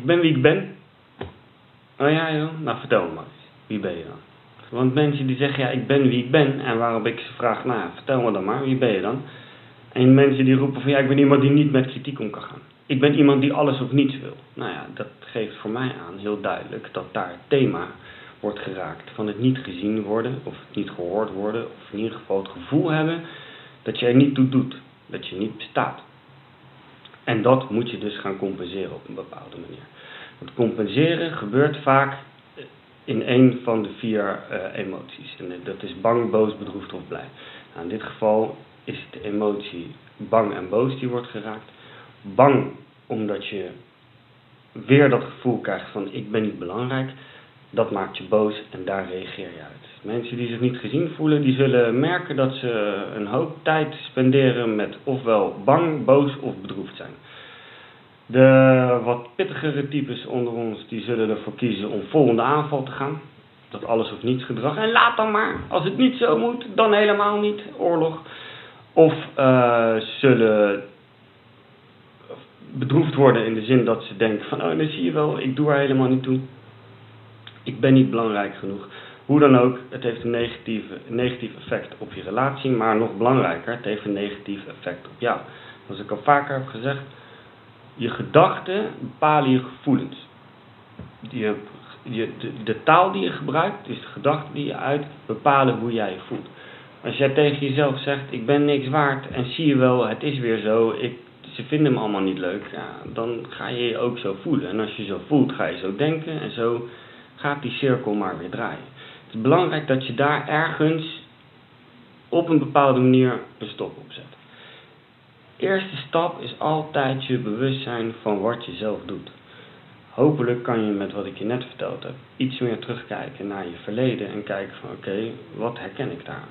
ik ben wie ik ben. Oh ja joh, nou vertel me maar. Wie ben je dan? Want mensen die zeggen, ja ik ben wie ik ben. En waarop ik ze vraag, nou vertel me dan maar, wie ben je dan? En mensen die roepen van, ja ik ben iemand die niet met kritiek om kan gaan. Ik ben iemand die alles of niets wil. Nou ja, dat geeft voor mij aan heel duidelijk dat daar het thema wordt geraakt van het niet gezien worden of het niet gehoord worden of in ieder geval het gevoel hebben dat je er niet toe doet, dat je niet bestaat. En dat moet je dus gaan compenseren op een bepaalde manier. Want compenseren gebeurt vaak in een van de vier uh, emoties. En dat is bang, boos, bedroefd of blij. Nou, in dit geval is de emotie bang en boos die wordt geraakt. Bang omdat je weer dat gevoel krijgt van ik ben niet belangrijk. Dat maakt je boos en daar reageer je uit. Mensen die zich niet gezien voelen, die zullen merken dat ze een hoop tijd spenderen met ofwel bang, boos of bedroefd zijn. De wat pittigere types onder ons, die zullen ervoor kiezen om vol aanval te gaan. Dat alles of niets gedrag. En laat dan maar. Als het niet zo moet, dan helemaal niet. Oorlog. Of uh, zullen bedroefd worden in de zin dat ze denken van, oh, dan zie je wel, ik doe er helemaal niet toe. Ik ben niet belangrijk genoeg. Hoe dan ook, het heeft een, negatieve, negatief effect op je relatie, maar nog belangrijker, het heeft een negatief effect op jou. Zoals ik al vaker heb gezegd, je gedachten bepalen je gevoelens. Je, de, taal die je gebruikt, dus de gedachten die je uit, bepalen hoe jij je voelt. Als jij tegen jezelf zegt, ik ben niks waard en zie je wel, het is weer zo, ik, ze vinden me allemaal niet leuk, ja, dan ga je je ook zo voelen. En als je zo voelt, ga je zo denken en zo gaat die cirkel maar weer draaien. Het is belangrijk dat je daar ergens op een bepaalde manier een stop op zet. Eerste stap is altijd je bewustzijn van wat je zelf doet. Hopelijk kan je met wat ik je net verteld heb iets meer terugkijken naar je verleden en kijken van oké, wat herken ik daar?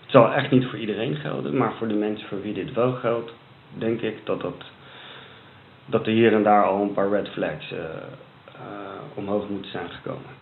Het zal echt niet voor iedereen gelden, maar voor de mensen voor wie dit wel geldt, denk ik dat, dat, dat er hier en daar al een paar red flags uh, uh, omhoog moeten zijn gekomen.